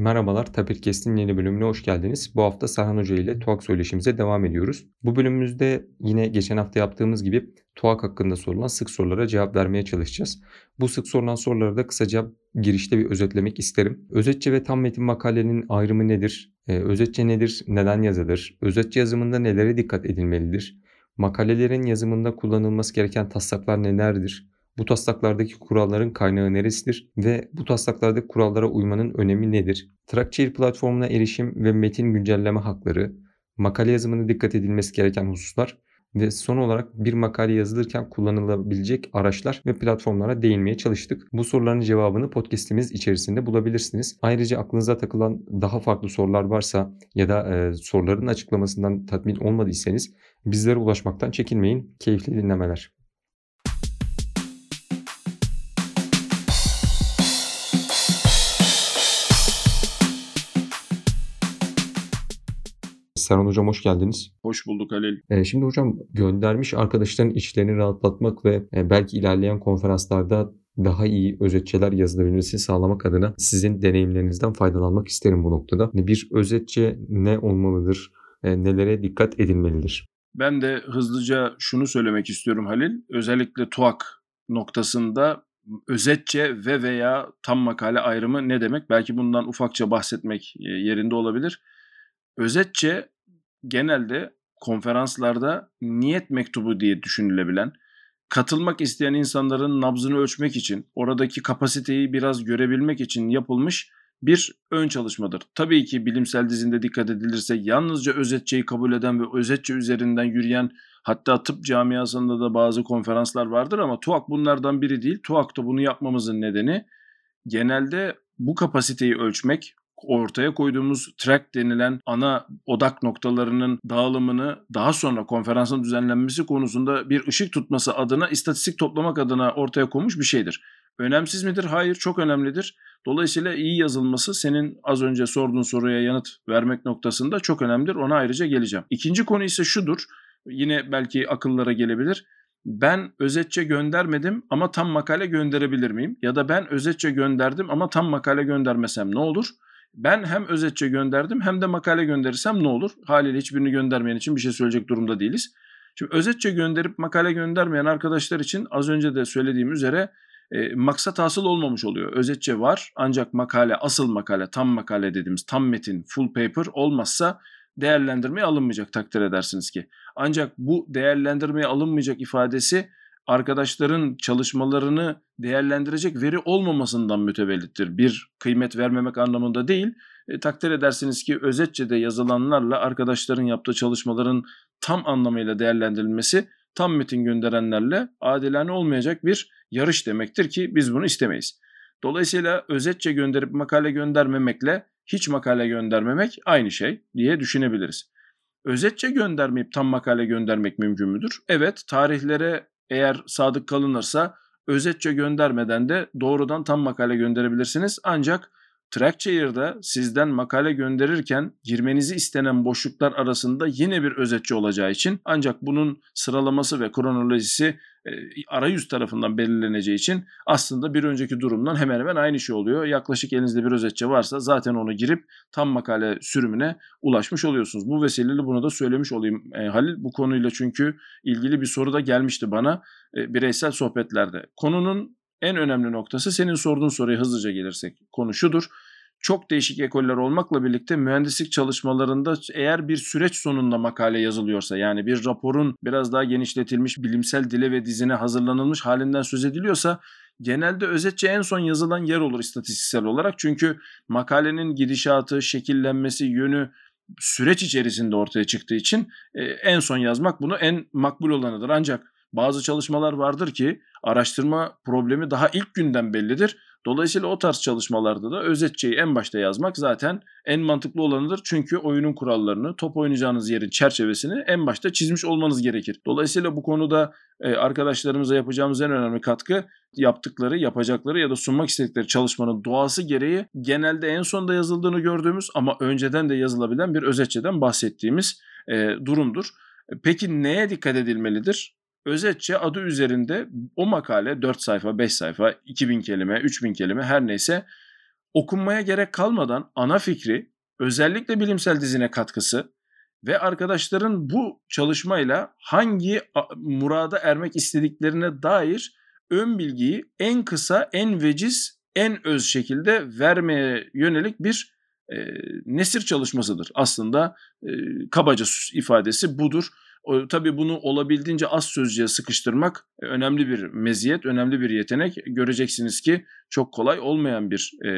Merhabalar, Tapirkest'in yeni bölümüne hoş geldiniz. Bu hafta Serhan Hoca ile TUAK söyleşimize devam ediyoruz. Bu bölümümüzde yine geçen hafta yaptığımız gibi TUAK hakkında sorulan sık sorulara cevap vermeye çalışacağız. Bu sık sorulan soruları da kısaca girişte bir özetlemek isterim. Özetçe ve tam metin makalenin ayrımı nedir? Ee, özetçe nedir? Neden yazılır? Özetçe yazımında nelere dikkat edilmelidir? Makalelerin yazımında kullanılması gereken taslaklar nelerdir? Bu taslaklardaki kuralların kaynağı neresidir ve bu taslaklardaki kurallara uymanın önemi nedir? Trackchair platformuna erişim ve metin güncelleme hakları, makale yazımında dikkat edilmesi gereken hususlar ve son olarak bir makale yazılırken kullanılabilecek araçlar ve platformlara değinmeye çalıştık. Bu soruların cevabını podcast'imiz içerisinde bulabilirsiniz. Ayrıca aklınıza takılan daha farklı sorular varsa ya da e, soruların açıklamasından tatmin olmadıysanız bizlere ulaşmaktan çekinmeyin. Keyifli dinlemeler. Serhan Hocam hoş geldiniz. Hoş bulduk Halil. Ee, şimdi hocam göndermiş arkadaşların içlerini rahatlatmak ve e, belki ilerleyen konferanslarda daha iyi özetçeler yazılabilmesini sağlamak adına sizin deneyimlerinizden faydalanmak isterim bu noktada. Hani bir özetçe ne olmalıdır, e, nelere dikkat edilmelidir? Ben de hızlıca şunu söylemek istiyorum Halil. Özellikle TUAK noktasında özetçe ve veya tam makale ayrımı ne demek? Belki bundan ufakça bahsetmek e, yerinde olabilir. Özetçe genelde konferanslarda niyet mektubu diye düşünülebilen, katılmak isteyen insanların nabzını ölçmek için, oradaki kapasiteyi biraz görebilmek için yapılmış bir ön çalışmadır. Tabii ki bilimsel dizinde dikkat edilirse yalnızca özetçeyi kabul eden ve özetçe üzerinden yürüyen hatta tıp camiasında da bazı konferanslar vardır ama TUAK bunlardan biri değil. TUAK'ta bunu yapmamızın nedeni genelde bu kapasiteyi ölçmek, ortaya koyduğumuz track denilen ana odak noktalarının dağılımını daha sonra konferansın düzenlenmesi konusunda bir ışık tutması adına istatistik toplamak adına ortaya konmuş bir şeydir. Önemsiz midir? Hayır, çok önemlidir. Dolayısıyla iyi yazılması senin az önce sorduğun soruya yanıt vermek noktasında çok önemlidir. Ona ayrıca geleceğim. İkinci konu ise şudur. Yine belki akıllara gelebilir. Ben özetçe göndermedim ama tam makale gönderebilir miyim? Ya da ben özetçe gönderdim ama tam makale göndermesem ne olur? Ben hem özetçe gönderdim hem de makale gönderirsem ne olur? Haliyle hiçbirini göndermeyen için bir şey söyleyecek durumda değiliz. Şimdi özetçe gönderip makale göndermeyen arkadaşlar için az önce de söylediğim üzere e, maksat hasıl olmamış oluyor. Özetçe var ancak makale, asıl makale, tam makale dediğimiz tam metin, full paper olmazsa değerlendirmeye alınmayacak takdir edersiniz ki. Ancak bu değerlendirmeye alınmayacak ifadesi arkadaşların çalışmalarını değerlendirecek veri olmamasından mütevellittir. Bir kıymet vermemek anlamında değil, e, takdir edersiniz ki özetçe de yazılanlarla arkadaşların yaptığı çalışmaların tam anlamıyla değerlendirilmesi tam metin gönderenlerle adilane olmayacak bir yarış demektir ki biz bunu istemeyiz. Dolayısıyla özetçe gönderip makale göndermemekle hiç makale göndermemek aynı şey diye düşünebiliriz. Özetçe göndermeyip tam makale göndermek mümkün müdür? Evet, tarihlere eğer sadık kalınırsa özetçe göndermeden de doğrudan tam makale gönderebilirsiniz. Ancak Trackchair'da sizden makale gönderirken girmenizi istenen boşluklar arasında yine bir özetçi olacağı için ancak bunun sıralaması ve kronolojisi e, arayüz tarafından belirleneceği için aslında bir önceki durumdan hemen hemen aynı şey oluyor. Yaklaşık elinizde bir özetçi varsa zaten onu girip tam makale sürümüne ulaşmış oluyorsunuz. Bu vesileyle bunu da söylemiş olayım e, Halil. Bu konuyla çünkü ilgili bir soru da gelmişti bana e, bireysel sohbetlerde. Konunun en önemli noktası senin sorduğun soruya hızlıca gelirsek konu şudur. Çok değişik ekoller olmakla birlikte mühendislik çalışmalarında eğer bir süreç sonunda makale yazılıyorsa yani bir raporun biraz daha genişletilmiş bilimsel dile ve dizine hazırlanılmış halinden söz ediliyorsa genelde özetçe en son yazılan yer olur istatistiksel olarak. Çünkü makalenin gidişatı, şekillenmesi, yönü süreç içerisinde ortaya çıktığı için e, en son yazmak bunu en makbul olanıdır. Ancak bazı çalışmalar vardır ki araştırma problemi daha ilk günden bellidir. Dolayısıyla o tarz çalışmalarda da özetçeyi en başta yazmak zaten en mantıklı olanıdır. Çünkü oyunun kurallarını, top oynayacağınız yerin çerçevesini en başta çizmiş olmanız gerekir. Dolayısıyla bu konuda e, arkadaşlarımıza yapacağımız en önemli katkı yaptıkları, yapacakları ya da sunmak istedikleri çalışmanın doğası gereği genelde en sonda yazıldığını gördüğümüz ama önceden de yazılabilen bir özetçeden bahsettiğimiz e, durumdur. Peki neye dikkat edilmelidir? Özetçe adı üzerinde o makale 4 sayfa, 5 sayfa, 2000 kelime, 3000 kelime her neyse okunmaya gerek kalmadan ana fikri, özellikle bilimsel dizine katkısı ve arkadaşların bu çalışmayla hangi murada ermek istediklerine dair ön bilgiyi en kısa, en veciz, en öz şekilde vermeye yönelik bir e, nesir çalışmasıdır. Aslında e, kabaca ifadesi budur. Tabii bunu olabildiğince az sözcüğe sıkıştırmak e, önemli bir meziyet, önemli bir yetenek. Göreceksiniz ki çok kolay olmayan bir e,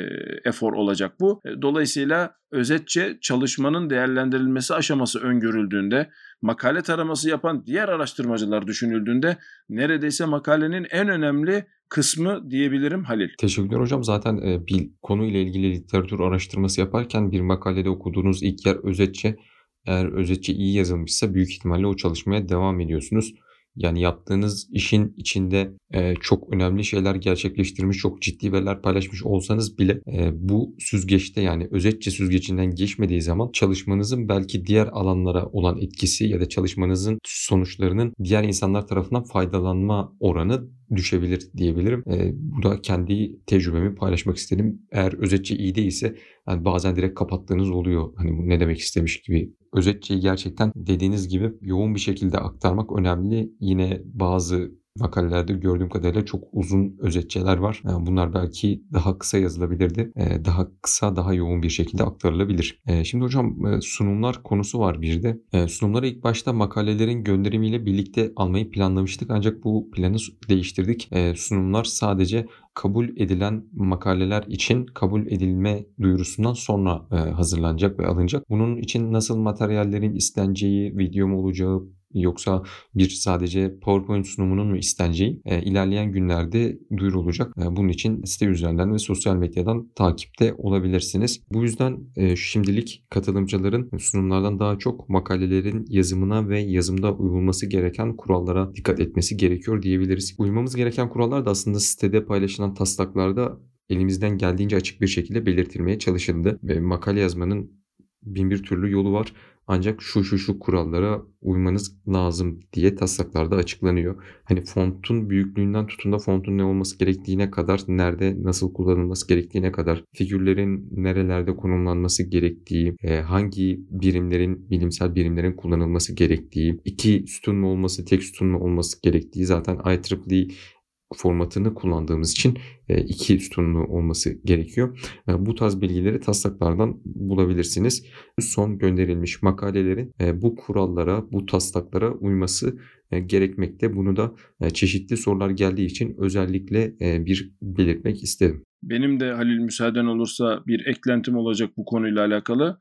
efor olacak bu. E, dolayısıyla özetçe çalışmanın değerlendirilmesi aşaması öngörüldüğünde, makale taraması yapan diğer araştırmacılar düşünüldüğünde neredeyse makalenin en önemli kısmı diyebilirim Halil. Teşekkürler hocam. Zaten e, bir konuyla ilgili literatür araştırması yaparken bir makalede okuduğunuz ilk yer özetçe eğer özetçe iyi yazılmışsa büyük ihtimalle o çalışmaya devam ediyorsunuz. Yani yaptığınız işin içinde e, çok önemli şeyler gerçekleştirmiş, çok ciddi veriler paylaşmış olsanız bile e, bu süzgeçte yani özetçe süzgecinden geçmediği zaman çalışmanızın belki diğer alanlara olan etkisi ya da çalışmanızın sonuçlarının diğer insanlar tarafından faydalanma oranı düşebilir diyebilirim. E, bu da kendi tecrübemi paylaşmak istedim. Eğer özetçe iyi değilse yani bazen direkt kapattığınız oluyor. Hani bu ne demek istemiş gibi. Özetçeyi gerçekten dediğiniz gibi yoğun bir şekilde aktarmak önemli. Yine bazı makalelerde gördüğüm kadarıyla çok uzun özetçeler var. Bunlar belki daha kısa yazılabilirdi. Daha kısa, daha yoğun bir şekilde aktarılabilir. Şimdi hocam sunumlar konusu var bir de. Sunumları ilk başta makalelerin gönderimiyle birlikte almayı planlamıştık. Ancak bu planı değiştirdik. Sunumlar sadece kabul edilen makaleler için kabul edilme duyurusundan sonra hazırlanacak ve alınacak. Bunun için nasıl materyallerin isteneceği, video mu olacağı, yoksa bir sadece PowerPoint sunumunun mu isteneceği e, ilerleyen günlerde duyurulacak. E, bunun için site üzerinden ve sosyal medyadan takipte olabilirsiniz. Bu yüzden e, şimdilik katılımcıların sunumlardan daha çok makalelerin yazımına ve yazımda uyulması gereken kurallara dikkat etmesi gerekiyor diyebiliriz. Uymamız gereken kurallar da aslında sitede paylaşılan taslaklarda elimizden geldiğince açık bir şekilde belirtilmeye çalışıldı ve makale yazmanın bin bir türlü yolu var. Ancak şu şu şu kurallara uymanız lazım diye taslaklarda açıklanıyor. Hani fontun büyüklüğünden tutun da fontun ne olması gerektiğine kadar, nerede nasıl kullanılması gerektiğine kadar, figürlerin nerelerde konumlanması gerektiği, e, hangi birimlerin, bilimsel birimlerin kullanılması gerektiği, iki sütun mu olması, tek sütun mu olması gerektiği zaten IEEE formatını kullandığımız için e, iki sütunlu olması gerekiyor. E, bu tarz bilgileri taslaklardan bulabilirsiniz. Son gönderilmiş makalelerin e, bu kurallara, bu taslaklara uyması gerekmekte. Bunu da çeşitli sorular geldiği için özellikle bir belirtmek istedim. Benim de Halil müsaaden olursa bir eklentim olacak bu konuyla alakalı.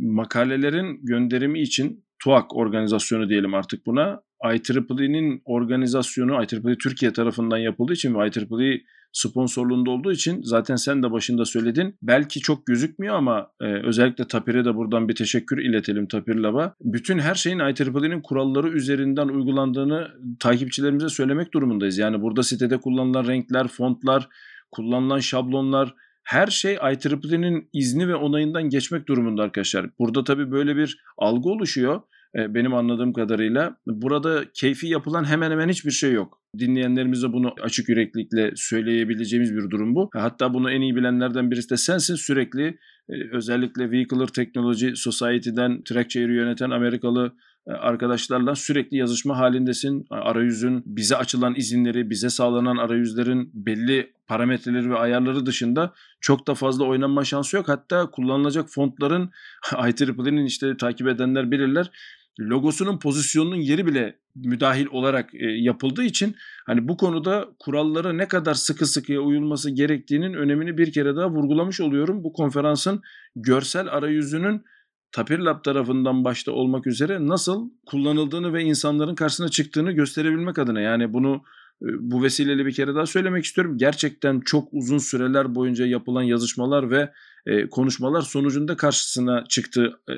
Makalelerin gönderimi için TUAK organizasyonu diyelim artık buna IEEE'nin organizasyonu IEEE Türkiye tarafından yapıldığı için ve IEEE sponsorluğunda olduğu için zaten sen de başında söyledin. Belki çok gözükmüyor ama e, özellikle Tapir'e de buradan bir teşekkür iletelim Tapir Lab'a. Bütün her şeyin IEEE'nin kuralları üzerinden uygulandığını takipçilerimize söylemek durumundayız. Yani burada sitede kullanılan renkler, fontlar, kullanılan şablonlar her şey IEEE'nin izni ve onayından geçmek durumunda arkadaşlar. Burada tabii böyle bir algı oluşuyor e, benim anladığım kadarıyla. Burada keyfi yapılan hemen hemen hiçbir şey yok. Dinleyenlerimize bunu açık yüreklilikle söyleyebileceğimiz bir durum bu. Hatta bunu en iyi bilenlerden birisi de sensin. Sürekli e, özellikle Vehicular Technology Society'den Trackchair'i yöneten Amerikalı e, arkadaşlarla sürekli yazışma halindesin. Arayüzün bize açılan izinleri, bize sağlanan arayüzlerin belli parametreleri ve ayarları dışında çok da fazla oynanma şansı yok. Hatta kullanılacak fontların IEEE'nin işte takip edenler bilirler logosunun pozisyonunun yeri bile müdahil olarak e, yapıldığı için hani bu konuda kurallara ne kadar sıkı sıkıya uyulması gerektiğinin önemini bir kere daha vurgulamış oluyorum. Bu konferansın görsel arayüzünün Tapir Lab tarafından başta olmak üzere nasıl kullanıldığını ve insanların karşısına çıktığını gösterebilmek adına yani bunu e, bu vesileyle bir kere daha söylemek istiyorum. Gerçekten çok uzun süreler boyunca yapılan yazışmalar ve e, konuşmalar sonucunda karşısına çıktı e,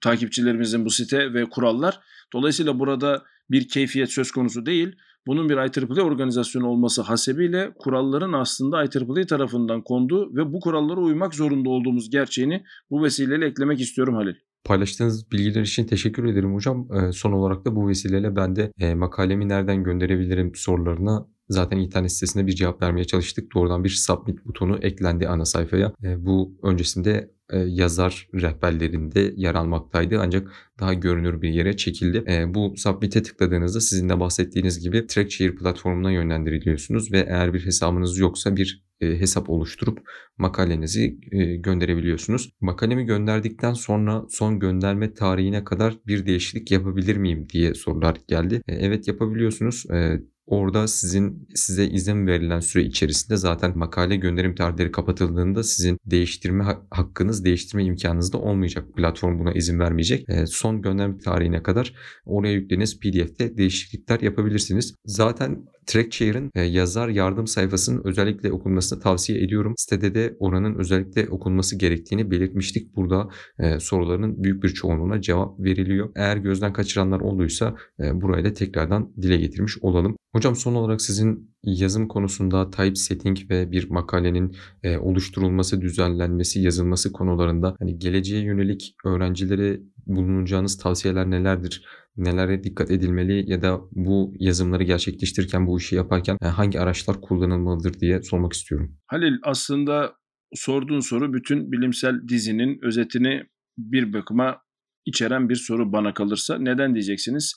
takipçilerimizin bu site ve kurallar. Dolayısıyla burada bir keyfiyet söz konusu değil. Bunun bir IEEE organizasyonu olması hasebiyle kuralların aslında IEEE tarafından konduğu ve bu kurallara uymak zorunda olduğumuz gerçeğini bu vesileyle eklemek istiyorum Halil. Paylaştığınız bilgiler için teşekkür ederim hocam. Son olarak da bu vesileyle ben de makalemi nereden gönderebilirim sorularına zaten internet sitesinde bir cevap vermeye çalıştık. Doğrudan bir submit butonu eklendi ana sayfaya. E, bu öncesinde e, yazar rehberlerinde yer almaktaydı ancak daha görünür bir yere çekildi. E, bu submit'e tıkladığınızda sizin de bahsettiğiniz gibi TrackShare platformuna yönlendiriliyorsunuz ve eğer bir hesabınız yoksa bir hesap oluşturup makalenizi gönderebiliyorsunuz. Makalemi gönderdikten sonra son gönderme tarihine kadar bir değişiklik yapabilir miyim diye sorular geldi. Evet yapabiliyorsunuz. Orada sizin size izin verilen süre içerisinde zaten makale gönderim tarihleri kapatıldığında sizin değiştirme hakkınız, değiştirme imkanınız da olmayacak. Platform buna izin vermeyecek. E, son gönderim tarihine kadar oraya yüklediğiniz PDF'te değişiklikler yapabilirsiniz. Zaten TrackShare'ın e, yazar yardım sayfasının özellikle okunmasını tavsiye ediyorum. Sitede de oranın özellikle okunması gerektiğini belirtmiştik. Burada e, soruların büyük bir çoğunluğuna cevap veriliyor. Eğer gözden kaçıranlar olduysa e, burayı da tekrardan dile getirmiş olalım. Hocam son olarak sizin yazım konusunda typesetting ve bir makalenin e, oluşturulması, düzenlenmesi, yazılması konularında hani geleceğe yönelik öğrencilere bulunacağınız tavsiyeler nelerdir? nelere dikkat edilmeli ya da bu yazımları gerçekleştirirken, bu işi yaparken e, hangi araçlar kullanılmalıdır diye sormak istiyorum. Halil aslında sorduğun soru bütün bilimsel dizinin özetini bir bakıma içeren bir soru bana kalırsa. Neden diyeceksiniz?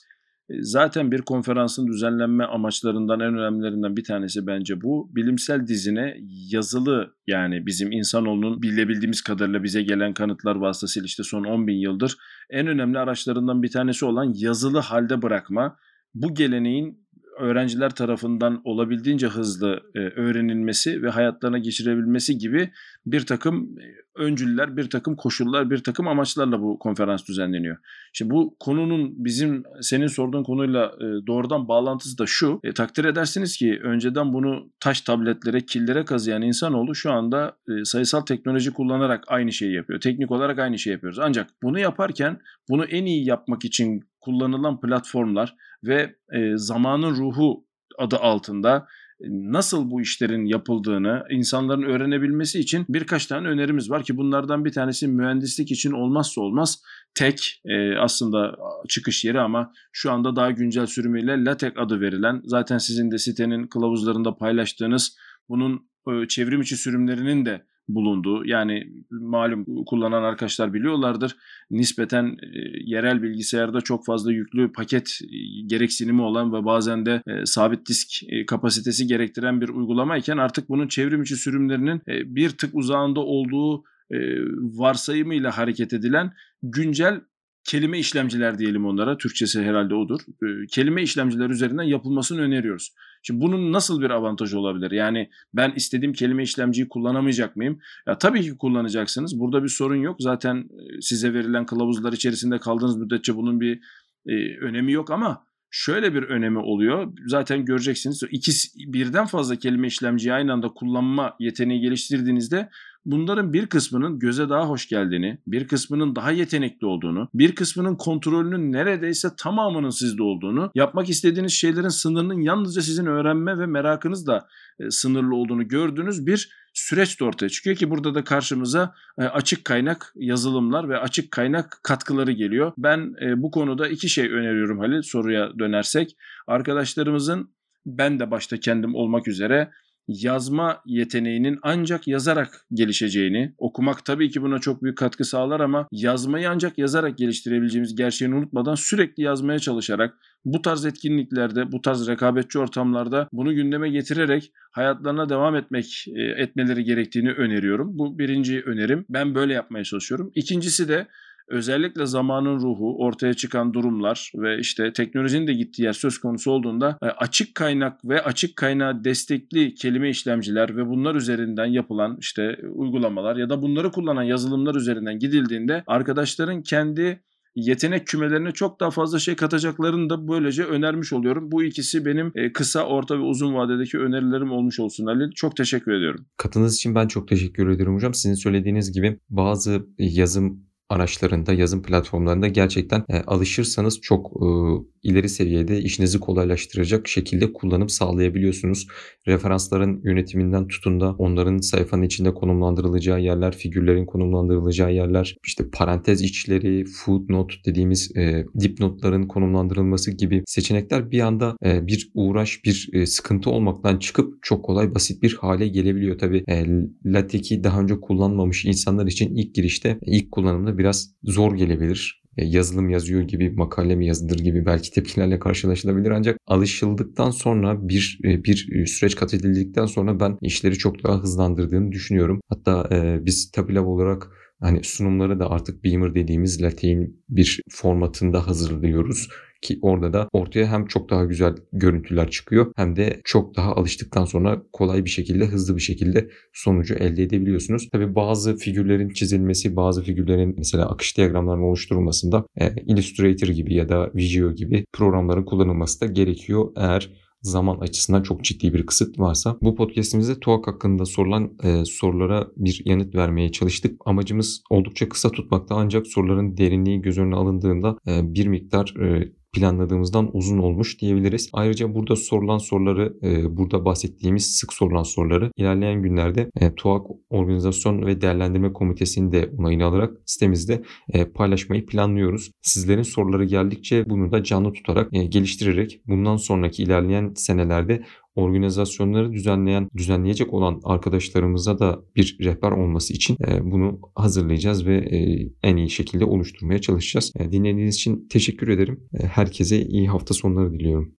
E, zaten bir konferansın düzenlenme amaçlarından en önemlilerinden bir tanesi bence bu. Bilimsel dizine yazılı yani bizim insanoğlunun bilebildiğimiz kadarıyla bize gelen kanıtlar vasıtasıyla işte son 10 bin yıldır en önemli araçlarından bir tanesi olan yazılı halde bırakma. Bu geleneğin öğrenciler tarafından olabildiğince hızlı e, öğrenilmesi ve hayatlarına geçirebilmesi gibi bir takım e, öncüller, bir takım koşullar, bir takım amaçlarla bu konferans düzenleniyor. Şimdi bu konunun bizim senin sorduğun konuyla e, doğrudan bağlantısı da şu. E, takdir edersiniz ki önceden bunu taş tabletlere, killere kazıyan insanoğlu şu anda e, sayısal teknoloji kullanarak aynı şeyi yapıyor. Teknik olarak aynı şeyi yapıyoruz. Ancak bunu yaparken bunu en iyi yapmak için kullanılan platformlar ve e, zamanın ruhu adı altında e, nasıl bu işlerin yapıldığını insanların öğrenebilmesi için birkaç tane önerimiz var ki bunlardan bir tanesi mühendislik için olmazsa olmaz tek e, aslında çıkış yeri ama şu anda daha güncel sürümüyle LaTeX adı verilen zaten sizin de sitenin kılavuzlarında paylaştığınız bunun e, çevrim içi sürümlerinin de bulunduğu yani malum kullanan arkadaşlar biliyorlardır. Nispeten e, yerel bilgisayarda çok fazla yüklü paket e, gereksinimi olan ve bazen de e, sabit disk kapasitesi gerektiren bir uygulamayken artık bunun çevrim içi sürümlerinin bir tık uzağında olduğu varsayımıyla hareket edilen güncel kelime işlemciler diyelim onlara. Türkçesi herhalde odur. kelime işlemciler üzerinden yapılmasını öneriyoruz. Şimdi bunun nasıl bir avantajı olabilir? Yani ben istediğim kelime işlemciyi kullanamayacak mıyım? Ya tabii ki kullanacaksınız. Burada bir sorun yok. Zaten size verilen kılavuzlar içerisinde kaldığınız müddetçe bunun bir e, önemi yok ama şöyle bir önemi oluyor. Zaten göreceksiniz. İkisi birden fazla kelime işlemciyi aynı anda kullanma yeteneği geliştirdiğinizde bunların bir kısmının göze daha hoş geldiğini, bir kısmının daha yetenekli olduğunu, bir kısmının kontrolünün neredeyse tamamının sizde olduğunu, yapmak istediğiniz şeylerin sınırının yalnızca sizin öğrenme ve merakınız da e, sınırlı olduğunu gördüğünüz bir süreç de ortaya çıkıyor ki burada da karşımıza e, açık kaynak yazılımlar ve açık kaynak katkıları geliyor. Ben e, bu konuda iki şey öneriyorum Halil soruya dönersek. Arkadaşlarımızın ben de başta kendim olmak üzere yazma yeteneğinin ancak yazarak gelişeceğini, okumak tabii ki buna çok büyük katkı sağlar ama yazmayı ancak yazarak geliştirebileceğimiz gerçeğini unutmadan sürekli yazmaya çalışarak bu tarz etkinliklerde, bu tarz rekabetçi ortamlarda bunu gündeme getirerek hayatlarına devam etmek e, etmeleri gerektiğini öneriyorum. Bu birinci önerim. Ben böyle yapmaya çalışıyorum. İkincisi de özellikle zamanın ruhu, ortaya çıkan durumlar ve işte teknolojinin de gittiği yer söz konusu olduğunda e, açık kaynak ve açık kaynağı destekli kelime işlemciler ve bunlar üzerinden yapılan işte uygulamalar ya da bunları kullanan yazılımlar üzerinden gidildiğinde arkadaşların kendi yetenek kümelerine çok daha fazla şey katacaklarını da böylece önermiş oluyorum. Bu ikisi benim e, kısa, orta ve uzun vadedeki önerilerim olmuş olsun Ali. Çok teşekkür ediyorum. Katınız için ben çok teşekkür ediyorum hocam. Sizin söylediğiniz gibi bazı yazım araçlarında, yazım platformlarında gerçekten e, alışırsanız çok e, ileri seviyede işinizi kolaylaştıracak şekilde kullanım sağlayabiliyorsunuz. Referansların yönetiminden tutun da onların sayfanın içinde konumlandırılacağı yerler, figürlerin konumlandırılacağı yerler, işte parantez içleri, footnote dediğimiz e, dipnotların konumlandırılması gibi seçenekler bir anda e, bir uğraş, bir e, sıkıntı olmaktan çıkıp çok kolay basit bir hale gelebiliyor. Tabi e, LaTeX'i daha önce kullanmamış insanlar için ilk girişte, ilk kullanımda biraz zor gelebilir. E, yazılım yazıyor gibi, makale mi yazılır gibi belki tepkilerle karşılaşılabilir. Ancak alışıldıktan sonra bir e, bir süreç kat edildikten sonra ben işleri çok daha hızlandırdığını düşünüyorum. Hatta e, biz Tabilab olarak hani sunumları da artık Beamer dediğimiz LaTeX'in bir formatında hazırlıyoruz ki orada da ortaya hem çok daha güzel görüntüler çıkıyor hem de çok daha alıştıktan sonra kolay bir şekilde hızlı bir şekilde sonucu elde edebiliyorsunuz. Tabi bazı figürlerin çizilmesi, bazı figürlerin mesela akış diyagramlarının oluşturulmasında e, Illustrator gibi ya da Visio gibi programların kullanılması da gerekiyor eğer zaman açısından çok ciddi bir kısıt varsa. Bu podcastimizde TUAK hakkında sorulan e, sorulara bir yanıt vermeye çalıştık. Amacımız oldukça kısa tutmakta ancak soruların derinliği göz önüne alındığında e, bir miktar e, planladığımızdan uzun olmuş diyebiliriz. Ayrıca burada sorulan soruları, e, burada bahsettiğimiz sık sorulan soruları ilerleyen günlerde e, TUAK Organizasyon ve Değerlendirme Komitesi'nin de onayını alarak sitemizde e, paylaşmayı planlıyoruz. Sizlerin soruları geldikçe bunu da canlı tutarak e, geliştirerek bundan sonraki ilerleyen senelerde organizasyonları düzenleyen, düzenleyecek olan arkadaşlarımıza da bir rehber olması için e, bunu hazırlayacağız ve e, en iyi şekilde oluşturmaya çalışacağız. E, dinlediğiniz için teşekkür ederim. Herkese iyi hafta sonları diliyorum.